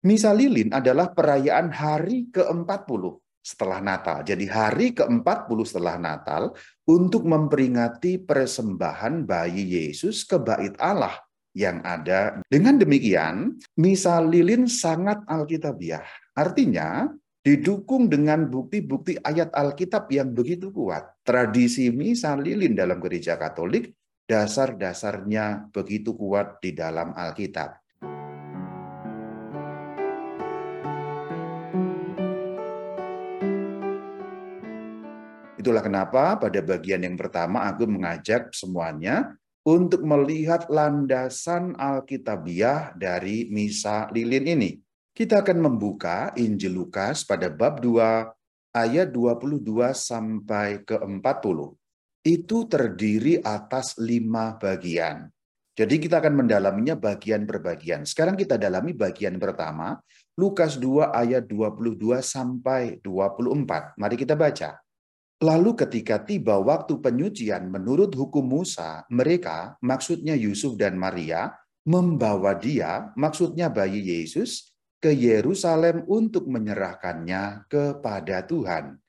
Misa Lilin adalah perayaan hari ke-40 setelah Natal. Jadi hari ke-40 setelah Natal untuk memperingati persembahan bayi Yesus ke bait Allah yang ada. Dengan demikian, Misa Lilin sangat alkitabiah. Artinya, didukung dengan bukti-bukti ayat Alkitab yang begitu kuat. Tradisi Misa Lilin dalam gereja Katolik dasar-dasarnya begitu kuat di dalam Alkitab. Itulah kenapa pada bagian yang pertama aku mengajak semuanya untuk melihat landasan Alkitabiah dari Misa Lilin ini. Kita akan membuka Injil Lukas pada bab 2 ayat 22 sampai ke 40. Itu terdiri atas lima bagian. Jadi kita akan mendalaminya bagian per bagian. Sekarang kita dalami bagian pertama, Lukas 2 ayat 22 sampai 24. Mari kita baca. Lalu ketika tiba waktu penyucian menurut hukum Musa, mereka, maksudnya Yusuf dan Maria, membawa dia, maksudnya bayi Yesus, ke Yerusalem untuk menyerahkannya kepada Tuhan.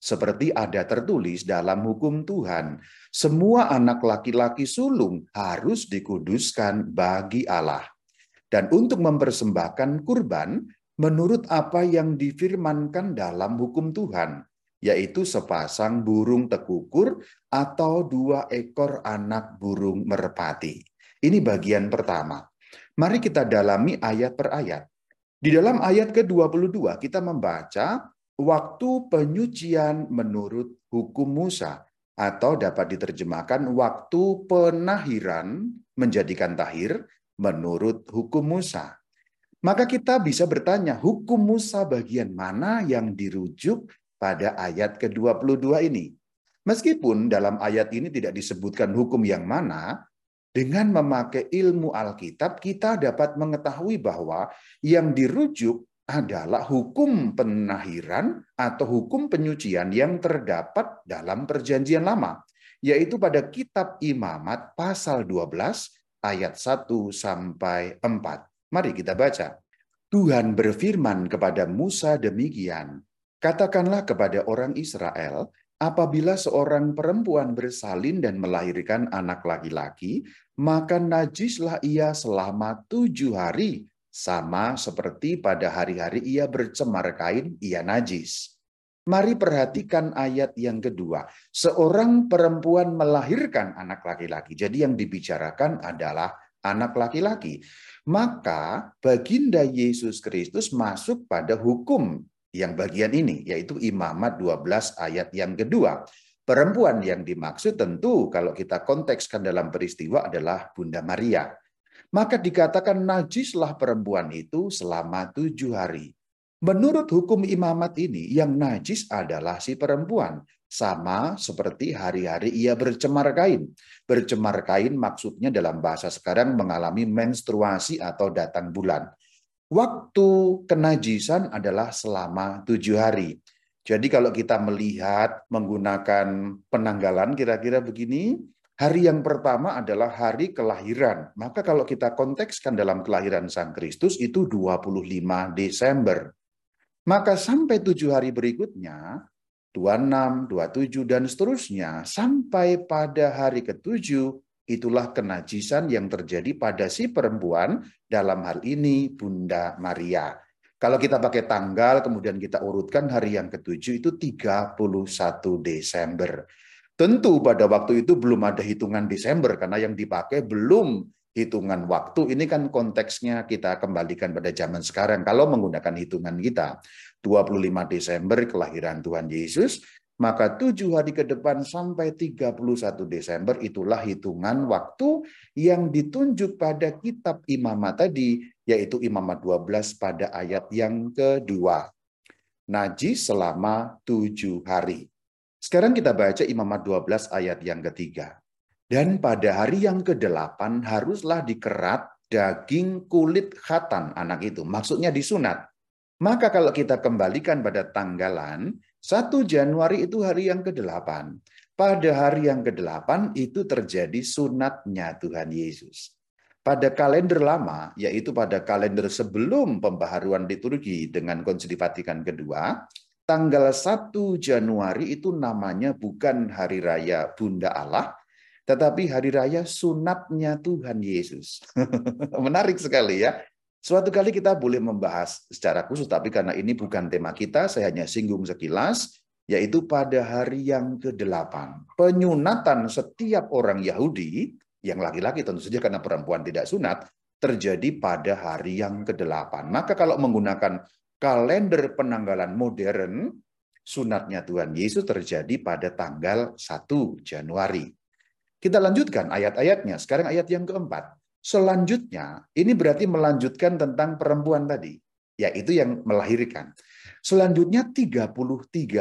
Seperti ada tertulis dalam hukum Tuhan, semua anak laki-laki sulung harus dikuduskan bagi Allah. Dan untuk mempersembahkan kurban menurut apa yang difirmankan dalam hukum Tuhan, yaitu sepasang burung tekukur atau dua ekor anak burung merpati. Ini bagian pertama. Mari kita dalami ayat per ayat. Di dalam ayat ke-22 kita membaca waktu penyucian menurut hukum Musa atau dapat diterjemahkan waktu penahiran menjadikan tahir menurut hukum Musa. Maka kita bisa bertanya, hukum Musa bagian mana yang dirujuk pada ayat ke-22 ini. Meskipun dalam ayat ini tidak disebutkan hukum yang mana, dengan memakai ilmu Alkitab kita dapat mengetahui bahwa yang dirujuk adalah hukum penahiran atau hukum penyucian yang terdapat dalam perjanjian lama, yaitu pada kitab Imamat pasal 12 ayat 1 sampai 4. Mari kita baca. Tuhan berfirman kepada Musa demikian, Katakanlah kepada orang Israel, apabila seorang perempuan bersalin dan melahirkan anak laki-laki, maka najislah ia selama tujuh hari, sama seperti pada hari-hari ia bercemar kain, ia najis. Mari perhatikan ayat yang kedua. Seorang perempuan melahirkan anak laki-laki. Jadi yang dibicarakan adalah anak laki-laki. Maka baginda Yesus Kristus masuk pada hukum yang bagian ini, yaitu imamat 12 ayat yang kedua. Perempuan yang dimaksud tentu kalau kita kontekskan dalam peristiwa adalah Bunda Maria. Maka dikatakan najislah perempuan itu selama tujuh hari. Menurut hukum imamat ini, yang najis adalah si perempuan. Sama seperti hari-hari ia bercemar kain. Bercemar kain maksudnya dalam bahasa sekarang mengalami menstruasi atau datang bulan. Waktu kenajisan adalah selama tujuh hari. Jadi kalau kita melihat menggunakan penanggalan kira-kira begini, hari yang pertama adalah hari kelahiran. Maka kalau kita kontekskan dalam kelahiran Sang Kristus itu 25 Desember. Maka sampai tujuh hari berikutnya, 26, 27, dan seterusnya, sampai pada hari ketujuh, Itulah kenajisan yang terjadi pada si perempuan, dalam hal ini Bunda Maria. Kalau kita pakai tanggal, kemudian kita urutkan hari yang ketujuh itu 31 Desember. Tentu pada waktu itu belum ada hitungan Desember, karena yang dipakai belum hitungan waktu. Ini kan konteksnya kita kembalikan pada zaman sekarang. Kalau menggunakan hitungan kita, 25 Desember kelahiran Tuhan Yesus, maka tujuh hari ke depan sampai 31 Desember itulah hitungan waktu yang ditunjuk pada kitab imamat tadi, yaitu imamat 12 pada ayat yang kedua. Najis selama tujuh hari. Sekarang kita baca imamat 12 ayat yang ketiga. Dan pada hari yang ke-8 haruslah dikerat daging kulit khatan anak itu. Maksudnya disunat. Maka kalau kita kembalikan pada tanggalan, 1 Januari itu hari yang ke-8. Pada hari yang ke-8 itu terjadi sunatnya Tuhan Yesus. pada kalender lama, yaitu pada kalender sebelum pembaharuan liturgi dengan Konsili Vatikan kedua, tanggal 1 Januari itu namanya bukan Hari Raya Bunda Allah, tetapi Hari Raya sunatnya Tuhan Yesus. Menarik sekali ya. Suatu kali kita boleh membahas secara khusus, tapi karena ini bukan tema kita, saya hanya singgung sekilas, yaitu pada hari yang ke-8. Penyunatan setiap orang Yahudi, yang laki-laki tentu saja karena perempuan tidak sunat, terjadi pada hari yang ke-8. Maka kalau menggunakan kalender penanggalan modern, sunatnya Tuhan Yesus terjadi pada tanggal 1 Januari. Kita lanjutkan ayat-ayatnya. Sekarang ayat yang keempat. Selanjutnya, ini berarti melanjutkan tentang perempuan tadi, yaitu yang melahirkan. Selanjutnya 33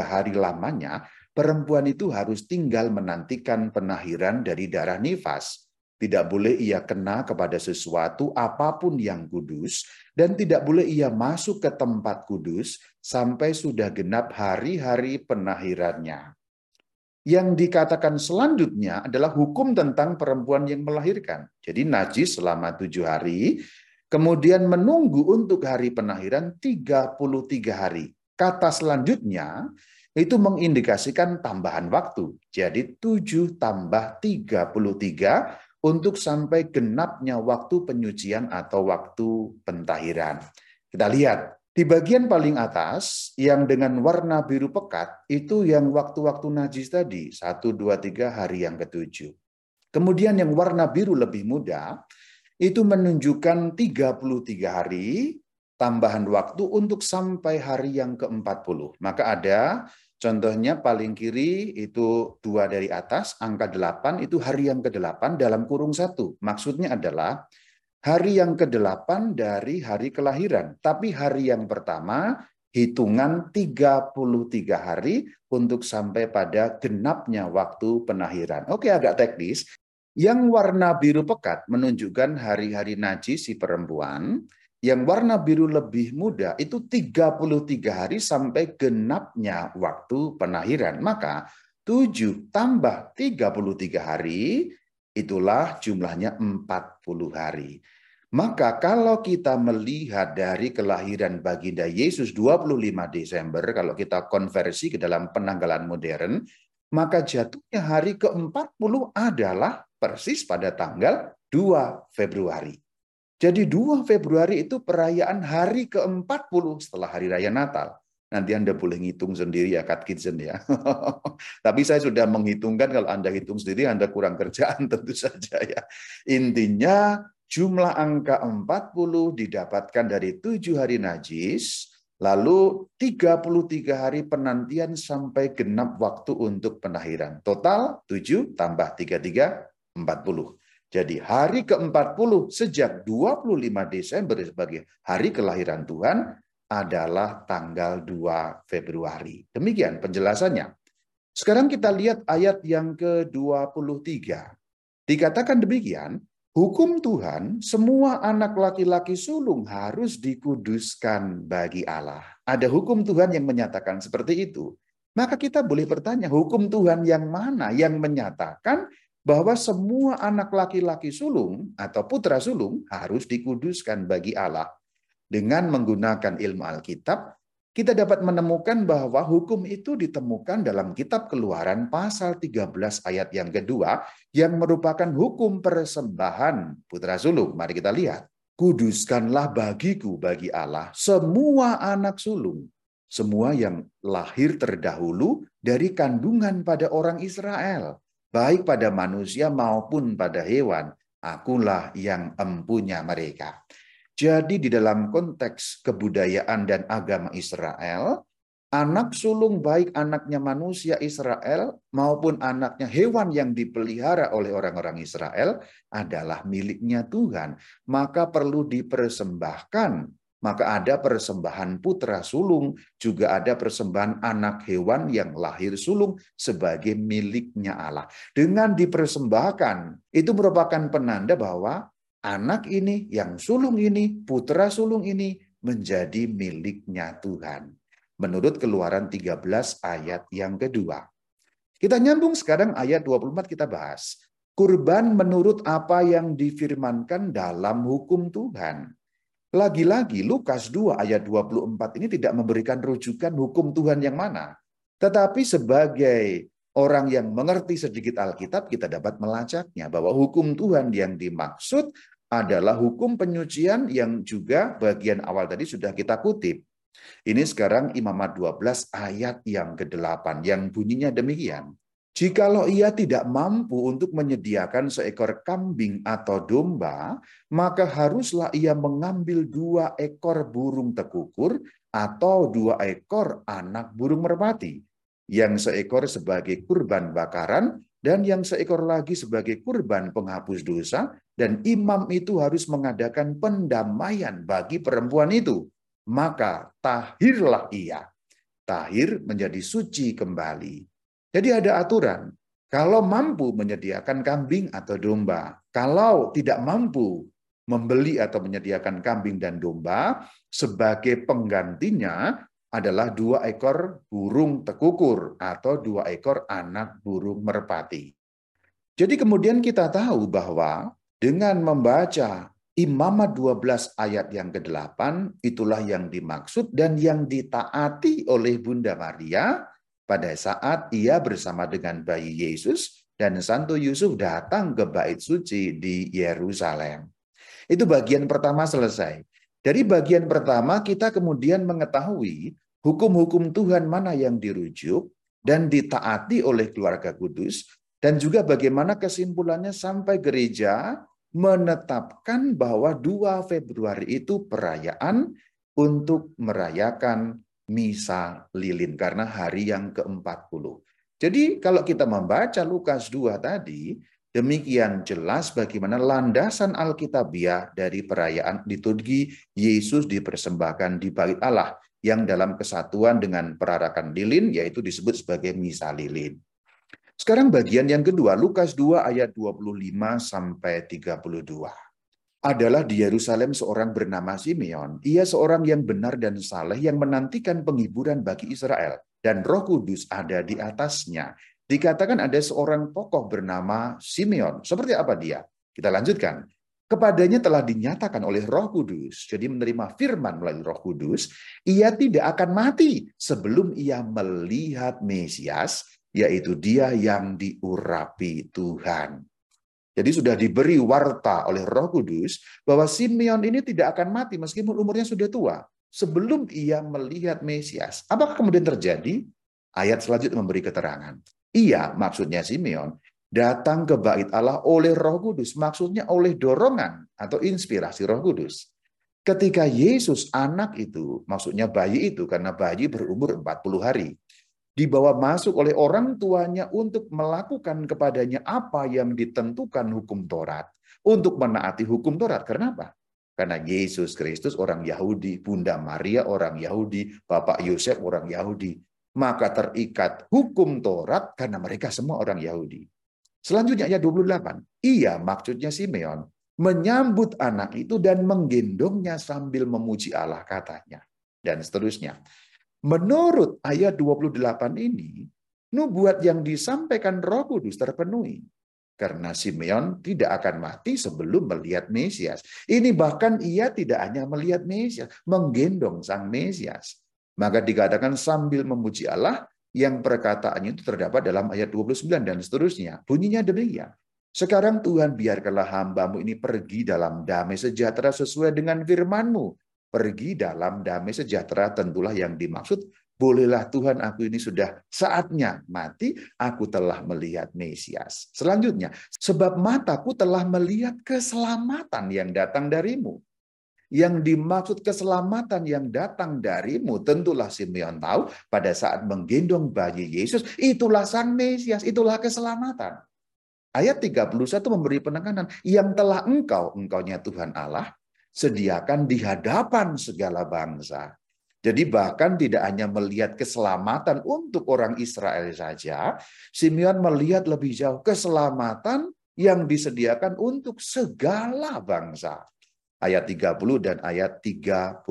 hari lamanya perempuan itu harus tinggal menantikan penahiran dari darah nifas. Tidak boleh ia kena kepada sesuatu apa pun yang kudus dan tidak boleh ia masuk ke tempat kudus sampai sudah genap hari-hari penahirannya. Yang dikatakan selanjutnya adalah hukum tentang perempuan yang melahirkan. Jadi najis selama tujuh hari, kemudian menunggu untuk hari penahiran 33 hari. Kata selanjutnya itu mengindikasikan tambahan waktu. Jadi 7 tambah 33 untuk sampai genapnya waktu penyucian atau waktu pentahiran. Kita lihat di bagian paling atas, yang dengan warna biru pekat, itu yang waktu-waktu najis tadi, 1, 2, 3 hari yang ketujuh. Kemudian yang warna biru lebih muda, itu menunjukkan 33 hari tambahan waktu untuk sampai hari yang ke-40. Maka ada contohnya paling kiri itu dua dari atas, angka 8 itu hari yang ke-8 dalam kurung satu. Maksudnya adalah hari yang ke-8 dari hari kelahiran. Tapi hari yang pertama hitungan 33 hari untuk sampai pada genapnya waktu penahiran. Oke, agak teknis. Yang warna biru pekat menunjukkan hari-hari najis si perempuan. Yang warna biru lebih muda itu 33 hari sampai genapnya waktu penahiran. Maka 7 tambah 33 hari itulah jumlahnya 40 hari. Maka kalau kita melihat dari kelahiran baginda Yesus 25 Desember, kalau kita konversi ke dalam penanggalan modern, maka jatuhnya hari ke-40 adalah persis pada tanggal 2 Februari. Jadi 2 Februari itu perayaan hari ke-40 setelah hari raya Natal. Nanti Anda boleh ngitung sendiri ya, Kat Kitchen ya. Tapi saya sudah menghitungkan kalau Anda hitung sendiri Anda kurang kerjaan tentu saja ya. Intinya jumlah angka 40 didapatkan dari tujuh hari najis, lalu 33 hari penantian sampai genap waktu untuk penahiran. Total 7 tambah 33, 40. Jadi hari ke-40 sejak 25 Desember sebagai hari kelahiran Tuhan adalah tanggal 2 Februari. Demikian penjelasannya. Sekarang kita lihat ayat yang ke-23. Dikatakan demikian, Hukum Tuhan, semua anak laki-laki sulung harus dikuduskan bagi Allah. Ada hukum Tuhan yang menyatakan seperti itu. Maka kita boleh bertanya, hukum Tuhan yang mana yang menyatakan bahwa semua anak laki-laki sulung atau putra sulung harus dikuduskan bagi Allah. Dengan menggunakan ilmu Alkitab, kita dapat menemukan bahwa hukum itu ditemukan dalam kitab keluaran pasal 13 ayat yang kedua yang merupakan hukum persembahan putra sulung. Mari kita lihat. Kuduskanlah bagiku bagi Allah semua anak sulung. Semua yang lahir terdahulu dari kandungan pada orang Israel. Baik pada manusia maupun pada hewan. Akulah yang empunya mereka. Jadi di dalam konteks kebudayaan dan agama Israel, anak sulung baik anaknya manusia Israel maupun anaknya hewan yang dipelihara oleh orang-orang Israel adalah miliknya Tuhan. Maka perlu dipersembahkan. Maka ada persembahan putra sulung, juga ada persembahan anak hewan yang lahir sulung sebagai miliknya Allah. Dengan dipersembahkan, itu merupakan penanda bahwa anak ini, yang sulung ini, putra sulung ini menjadi miliknya Tuhan. Menurut keluaran 13 ayat yang kedua. Kita nyambung sekarang ayat 24 kita bahas. kurban menurut apa yang difirmankan dalam hukum Tuhan. Lagi-lagi Lukas 2 ayat 24 ini tidak memberikan rujukan hukum Tuhan yang mana. Tetapi sebagai orang yang mengerti sedikit Alkitab, kita dapat melacaknya bahwa hukum Tuhan yang dimaksud adalah hukum penyucian yang juga bagian awal tadi sudah kita kutip. Ini sekarang Imamat 12 ayat yang ke-8 yang bunyinya demikian. Jikalau ia tidak mampu untuk menyediakan seekor kambing atau domba, maka haruslah ia mengambil dua ekor burung tekukur atau dua ekor anak burung merpati, yang seekor sebagai kurban bakaran dan yang seekor lagi sebagai kurban penghapus dosa, dan imam itu harus mengadakan pendamaian bagi perempuan itu. Maka tahirlah ia. Tahir menjadi suci kembali jadi ada aturan. Kalau mampu menyediakan kambing atau domba, kalau tidak mampu membeli atau menyediakan kambing dan domba, sebagai penggantinya adalah dua ekor burung tekukur atau dua ekor anak burung merpati. Jadi kemudian kita tahu bahwa dengan membaca Imamat 12 ayat yang ke-8 itulah yang dimaksud dan yang ditaati oleh Bunda Maria pada saat ia bersama dengan bayi Yesus dan Santo Yusuf datang ke bait suci di Yerusalem. Itu bagian pertama selesai. Dari bagian pertama kita kemudian mengetahui hukum-hukum Tuhan mana yang dirujuk dan ditaati oleh keluarga kudus dan juga bagaimana kesimpulannya sampai gereja menetapkan bahwa 2 Februari itu perayaan untuk merayakan misa lilin karena hari yang ke-40. Jadi kalau kita membaca Lukas 2 tadi, demikian jelas bagaimana landasan Alkitabiah dari perayaan liturgi Yesus dipersembahkan di bait Allah yang dalam kesatuan dengan perarakan lilin yaitu disebut sebagai misa lilin. Sekarang bagian yang kedua, Lukas 2 ayat 25 sampai 32 adalah di Yerusalem seorang bernama Simeon. Ia seorang yang benar dan saleh yang menantikan penghiburan bagi Israel. Dan roh kudus ada di atasnya. Dikatakan ada seorang tokoh bernama Simeon. Seperti apa dia? Kita lanjutkan. Kepadanya telah dinyatakan oleh roh kudus. Jadi menerima firman melalui roh kudus. Ia tidak akan mati sebelum ia melihat Mesias. Yaitu dia yang diurapi Tuhan. Jadi sudah diberi warta oleh Roh Kudus bahwa Simeon ini tidak akan mati meskipun umurnya sudah tua sebelum ia melihat Mesias. Apakah kemudian terjadi? Ayat selanjutnya memberi keterangan. Ia, maksudnya Simeon, datang ke bait Allah oleh Roh Kudus, maksudnya oleh dorongan atau inspirasi Roh Kudus. Ketika Yesus anak itu, maksudnya bayi itu karena bayi berumur 40 hari, dibawa masuk oleh orang tuanya untuk melakukan kepadanya apa yang ditentukan hukum Taurat, untuk menaati hukum Taurat. Kenapa? Karena Yesus Kristus orang Yahudi, Bunda Maria orang Yahudi, Bapak Yosef orang Yahudi. Maka terikat hukum Taurat karena mereka semua orang Yahudi. Selanjutnya ayat 28. Ia maksudnya Simeon menyambut anak itu dan menggendongnya sambil memuji Allah katanya. Dan seterusnya. Menurut ayat 28 ini, nubuat yang disampaikan Roh Kudus terpenuhi. Karena Simeon tidak akan mati sebelum melihat Mesias. Ini bahkan ia tidak hanya melihat Mesias, menggendong sang Mesias. Maka dikatakan sambil memuji Allah, yang perkataannya itu terdapat dalam ayat 29 dan seterusnya. Bunyinya demikian. Sekarang Tuhan biarkanlah hambamu ini pergi dalam damai sejahtera sesuai dengan firmanmu pergi dalam damai sejahtera tentulah yang dimaksud bolehlah Tuhan aku ini sudah saatnya mati aku telah melihat Mesias selanjutnya sebab mataku telah melihat keselamatan yang datang darimu yang dimaksud keselamatan yang datang darimu tentulah Simeon tahu pada saat menggendong bayi Yesus itulah sang Mesias itulah keselamatan ayat 31 memberi penekanan yang telah engkau engkaunya Tuhan Allah sediakan di hadapan segala bangsa. Jadi bahkan tidak hanya melihat keselamatan untuk orang Israel saja, Simeon melihat lebih jauh keselamatan yang disediakan untuk segala bangsa. Ayat 30 dan ayat 31.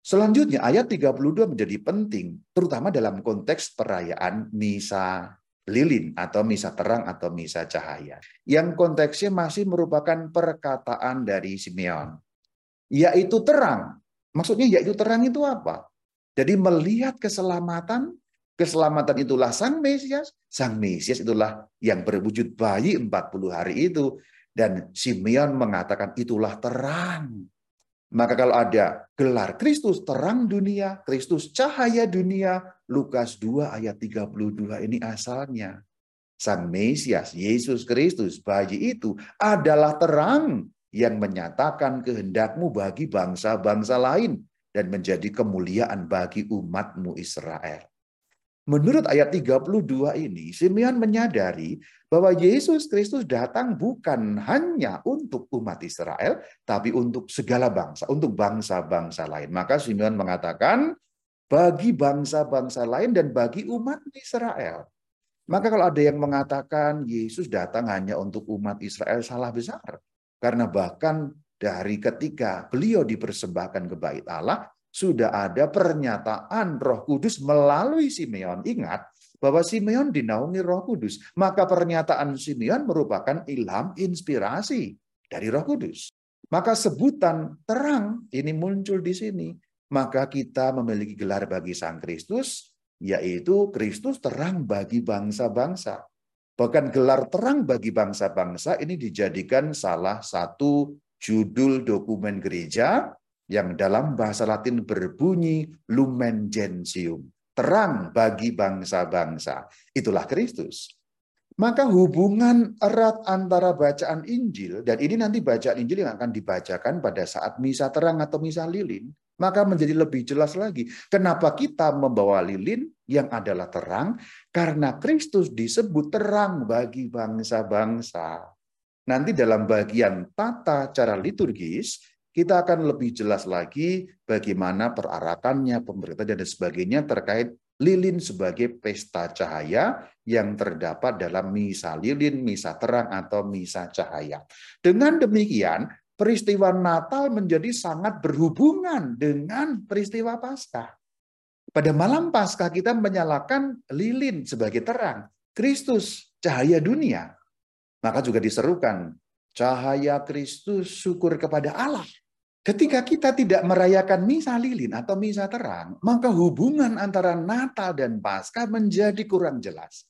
Selanjutnya ayat 32 menjadi penting, terutama dalam konteks perayaan Misa lilin atau misa terang atau misa cahaya. Yang konteksnya masih merupakan perkataan dari Simeon. Yaitu terang. Maksudnya yaitu terang itu apa? Jadi melihat keselamatan, keselamatan itulah Sang Mesias, Sang Mesias itulah yang berwujud bayi 40 hari itu. Dan Simeon mengatakan itulah terang. Maka kalau ada gelar Kristus terang dunia, Kristus cahaya dunia, Lukas 2 ayat 32 ini asalnya. Sang Mesias, Yesus Kristus, bayi itu adalah terang yang menyatakan kehendakmu bagi bangsa-bangsa lain dan menjadi kemuliaan bagi umatmu Israel. Menurut ayat 32 ini, Simeon menyadari bahwa Yesus Kristus datang bukan hanya untuk umat Israel, tapi untuk segala bangsa, untuk bangsa-bangsa lain. Maka Simeon mengatakan, bagi bangsa-bangsa lain dan bagi umat Israel. Maka kalau ada yang mengatakan Yesus datang hanya untuk umat Israel, salah besar. Karena bahkan dari ketika beliau dipersembahkan ke bait Allah, sudah ada pernyataan Roh Kudus melalui Simeon. Ingat bahwa Simeon dinaungi Roh Kudus, maka pernyataan Simeon merupakan ilham inspirasi dari Roh Kudus. Maka sebutan terang ini muncul di sini. Maka kita memiliki gelar bagi Sang Kristus, yaitu Kristus terang bagi bangsa-bangsa. Bahkan gelar terang bagi bangsa-bangsa ini dijadikan salah satu judul dokumen gereja yang dalam bahasa Latin berbunyi lumen gentium, terang bagi bangsa-bangsa. Itulah Kristus. Maka hubungan erat antara bacaan Injil dan ini nanti bacaan Injil yang akan dibacakan pada saat misa terang atau misa lilin, maka menjadi lebih jelas lagi. Kenapa kita membawa lilin yang adalah terang? Karena Kristus disebut terang bagi bangsa-bangsa. Nanti dalam bagian tata cara liturgis, kita akan lebih jelas lagi bagaimana perarakannya, pemberitaan dan sebagainya terkait lilin sebagai pesta cahaya yang terdapat dalam misa lilin, misa terang, atau misa cahaya. Dengan demikian, peristiwa Natal menjadi sangat berhubungan dengan peristiwa Paskah. Pada malam Paskah kita menyalakan lilin sebagai terang. Kristus, cahaya dunia. Maka juga diserukan, cahaya Kristus syukur kepada Allah. Ketika kita tidak merayakan misa lilin atau misa terang, maka hubungan antara Natal dan Paskah menjadi kurang jelas.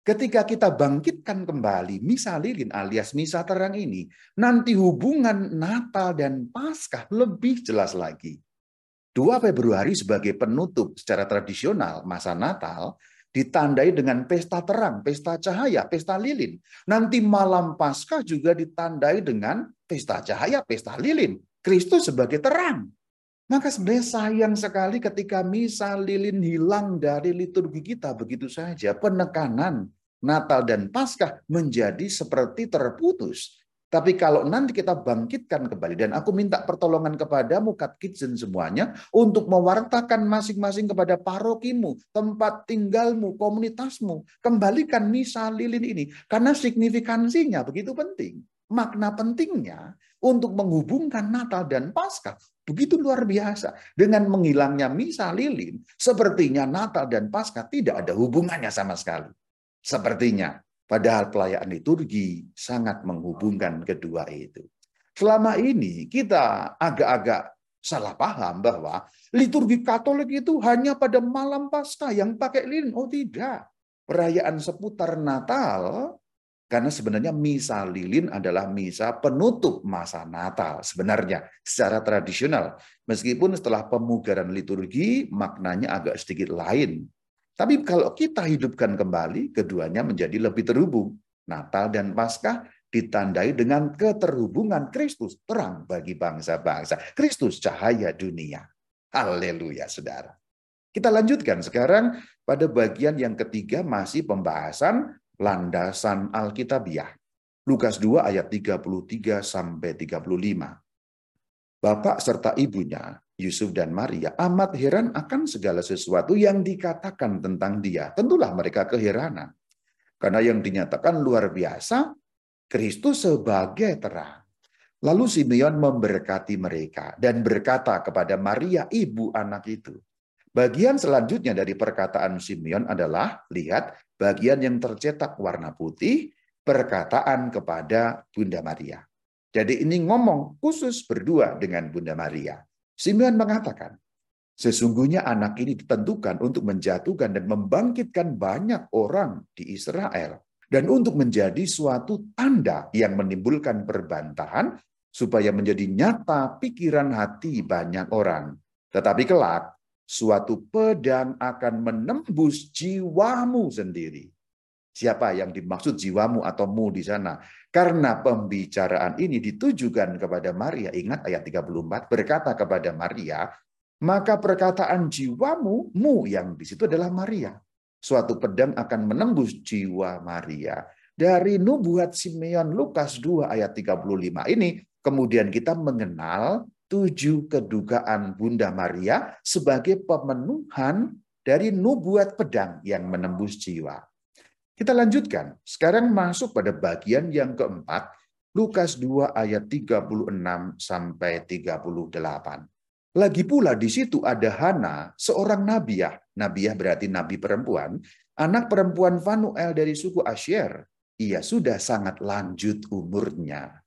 Ketika kita bangkitkan kembali misa lilin alias misa terang ini, nanti hubungan Natal dan Paskah lebih jelas lagi. 2 Februari sebagai penutup secara tradisional masa Natal ditandai dengan pesta terang, pesta cahaya, pesta lilin. Nanti malam Paskah juga ditandai dengan pesta cahaya, pesta lilin. Kristus sebagai terang. Maka sebenarnya sayang sekali ketika misa lilin hilang dari liturgi kita begitu saja. Penekanan Natal dan Paskah menjadi seperti terputus. Tapi kalau nanti kita bangkitkan kembali, dan aku minta pertolongan kepadamu, Kitchen semuanya, untuk mewartakan masing-masing kepada parokimu, tempat tinggalmu, komunitasmu. Kembalikan misa lilin ini, karena signifikansinya begitu penting. Makna pentingnya untuk menghubungkan Natal dan Paskah begitu luar biasa. Dengan menghilangnya misa lilin, sepertinya Natal dan Paskah tidak ada hubungannya sama sekali. Sepertinya, padahal pelayanan liturgi sangat menghubungkan kedua itu. Selama ini kita agak-agak salah paham bahwa liturgi Katolik itu hanya pada malam Paskah yang pakai lilin. Oh tidak. Perayaan seputar Natal karena sebenarnya misa lilin adalah misa penutup masa Natal sebenarnya secara tradisional. Meskipun setelah pemugaran liturgi maknanya agak sedikit lain. Tapi kalau kita hidupkan kembali, keduanya menjadi lebih terhubung. Natal dan Paskah ditandai dengan keterhubungan Kristus terang bagi bangsa-bangsa. Kristus cahaya dunia. Haleluya, saudara. Kita lanjutkan sekarang pada bagian yang ketiga masih pembahasan landasan Alkitabiah. Lukas 2 ayat 33 sampai 35. Bapak serta ibunya, Yusuf dan Maria, amat heran akan segala sesuatu yang dikatakan tentang dia. Tentulah mereka keheranan. Karena yang dinyatakan luar biasa, Kristus sebagai terang. Lalu Simeon memberkati mereka dan berkata kepada Maria, ibu anak itu, Bagian selanjutnya dari perkataan Simeon adalah lihat bagian yang tercetak warna putih, perkataan kepada Bunda Maria. Jadi ini ngomong khusus berdua dengan Bunda Maria. Simeon mengatakan, sesungguhnya anak ini ditentukan untuk menjatuhkan dan membangkitkan banyak orang di Israel dan untuk menjadi suatu tanda yang menimbulkan perbantahan supaya menjadi nyata pikiran hati banyak orang. Tetapi kelak suatu pedang akan menembus jiwamu sendiri. Siapa yang dimaksud jiwamu atau mu di sana? Karena pembicaraan ini ditujukan kepada Maria. Ingat ayat 34 berkata kepada Maria, maka perkataan jiwamu, mu yang di situ adalah Maria. Suatu pedang akan menembus jiwa Maria. Dari nubuat Simeon Lukas 2 ayat 35 ini, kemudian kita mengenal tujuh kedugaan Bunda Maria sebagai pemenuhan dari nubuat pedang yang menembus jiwa. Kita lanjutkan. Sekarang masuk pada bagian yang keempat, Lukas 2 ayat 36 sampai 38. Lagi pula di situ ada Hana, seorang nabiah. Nabiah berarti nabi perempuan, anak perempuan Fanuel dari suku Asher. Ia sudah sangat lanjut umurnya.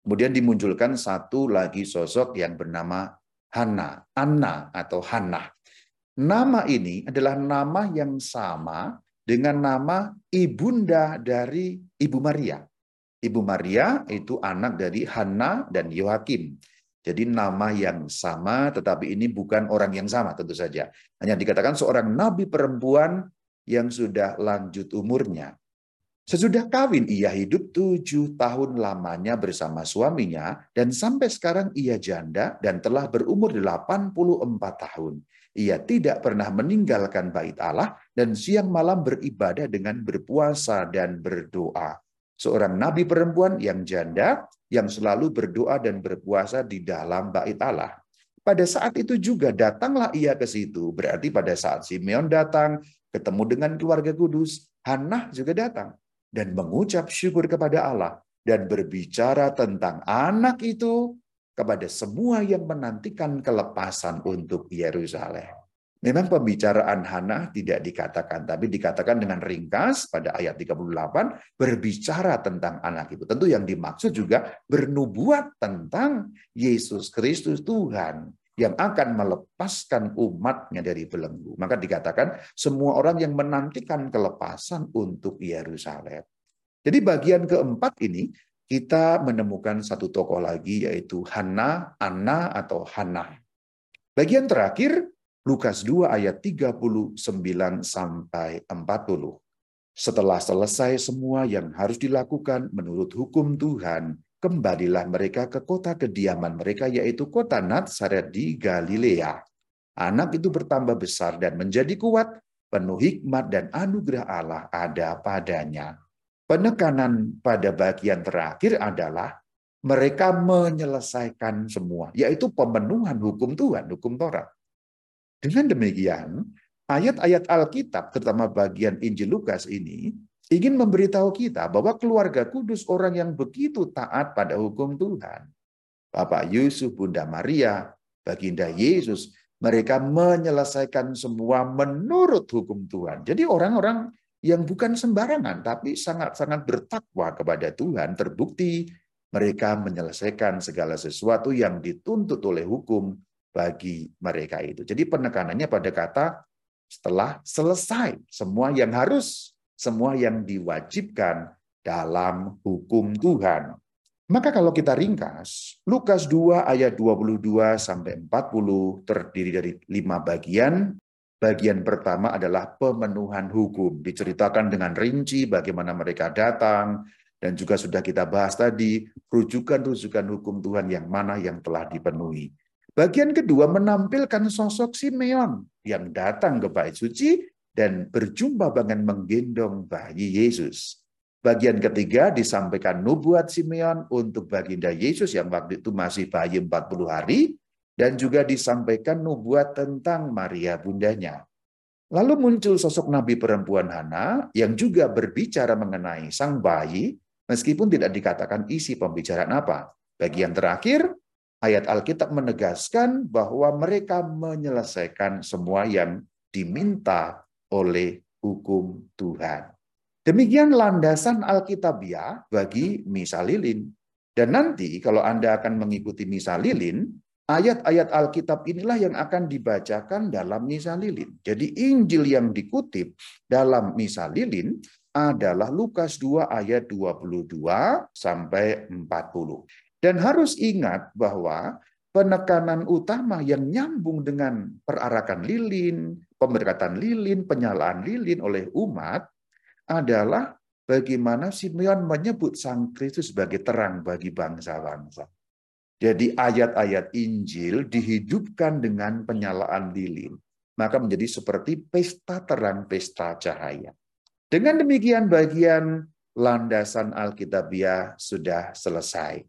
Kemudian dimunculkan satu lagi sosok yang bernama Hana, Anna atau Hannah. Nama ini adalah nama yang sama dengan nama ibunda dari Ibu Maria. Ibu Maria itu anak dari Hana dan Yohakim. Jadi nama yang sama tetapi ini bukan orang yang sama tentu saja. Hanya dikatakan seorang nabi perempuan yang sudah lanjut umurnya. Sesudah kawin, ia hidup tujuh tahun lamanya bersama suaminya, dan sampai sekarang ia janda dan telah berumur 84 tahun. Ia tidak pernah meninggalkan bait Allah dan siang malam beribadah dengan berpuasa dan berdoa. Seorang nabi perempuan yang janda yang selalu berdoa dan berpuasa di dalam bait Allah. Pada saat itu juga datanglah ia ke situ. Berarti pada saat Simeon datang, ketemu dengan keluarga kudus, Hannah juga datang dan mengucap syukur kepada Allah dan berbicara tentang anak itu kepada semua yang menantikan kelepasan untuk Yerusalem. Memang pembicaraan Hana tidak dikatakan, tapi dikatakan dengan ringkas pada ayat 38, berbicara tentang anak itu. Tentu yang dimaksud juga bernubuat tentang Yesus Kristus Tuhan yang akan melepaskan umatnya dari belenggu. Maka dikatakan semua orang yang menantikan kelepasan untuk Yerusalem. Jadi bagian keempat ini kita menemukan satu tokoh lagi yaitu Hana, Anna atau Hana. Bagian terakhir Lukas 2 ayat 39 sampai 40. Setelah selesai semua yang harus dilakukan menurut hukum Tuhan, kembalilah mereka ke kota kediaman mereka, yaitu kota Nazaret di Galilea. Anak itu bertambah besar dan menjadi kuat, penuh hikmat dan anugerah Allah ada padanya. Penekanan pada bagian terakhir adalah mereka menyelesaikan semua, yaitu pemenuhan hukum Tuhan, hukum Taurat. Dengan demikian, ayat-ayat Alkitab, terutama bagian Injil Lukas ini, ingin memberitahu kita bahwa keluarga kudus orang yang begitu taat pada hukum Tuhan. Bapak Yusuf, Bunda Maria, Baginda Yesus, mereka menyelesaikan semua menurut hukum Tuhan. Jadi orang-orang yang bukan sembarangan, tapi sangat-sangat bertakwa kepada Tuhan, terbukti mereka menyelesaikan segala sesuatu yang dituntut oleh hukum bagi mereka itu. Jadi penekanannya pada kata setelah selesai semua yang harus semua yang diwajibkan dalam hukum Tuhan. Maka kalau kita ringkas, Lukas 2 ayat 22 sampai 40 terdiri dari lima bagian. Bagian pertama adalah pemenuhan hukum. Diceritakan dengan rinci bagaimana mereka datang, dan juga sudah kita bahas tadi, rujukan-rujukan hukum Tuhan yang mana yang telah dipenuhi. Bagian kedua menampilkan sosok Simeon yang datang ke bait suci dan berjumpa dengan menggendong bayi Yesus. Bagian ketiga disampaikan nubuat Simeon untuk baginda Yesus yang waktu itu masih bayi 40 hari dan juga disampaikan nubuat tentang Maria bundanya. Lalu muncul sosok nabi perempuan Hana yang juga berbicara mengenai sang bayi meskipun tidak dikatakan isi pembicaraan apa. Bagian terakhir ayat Alkitab menegaskan bahwa mereka menyelesaikan semua yang diminta oleh hukum Tuhan. Demikian landasan Alkitabiah bagi misa lilin. Dan nanti kalau Anda akan mengikuti misa lilin, ayat-ayat Alkitab inilah yang akan dibacakan dalam misa lilin. Jadi Injil yang dikutip dalam misa lilin adalah Lukas 2 ayat 22 sampai 40. Dan harus ingat bahwa penekanan utama yang nyambung dengan perarakan lilin, pemberkatan lilin, penyalaan lilin oleh umat adalah bagaimana Simeon menyebut Sang Kristus sebagai terang bagi bangsa-bangsa. Jadi ayat-ayat Injil dihidupkan dengan penyalaan lilin. Maka menjadi seperti pesta terang, pesta cahaya. Dengan demikian bagian landasan Alkitabiah sudah selesai.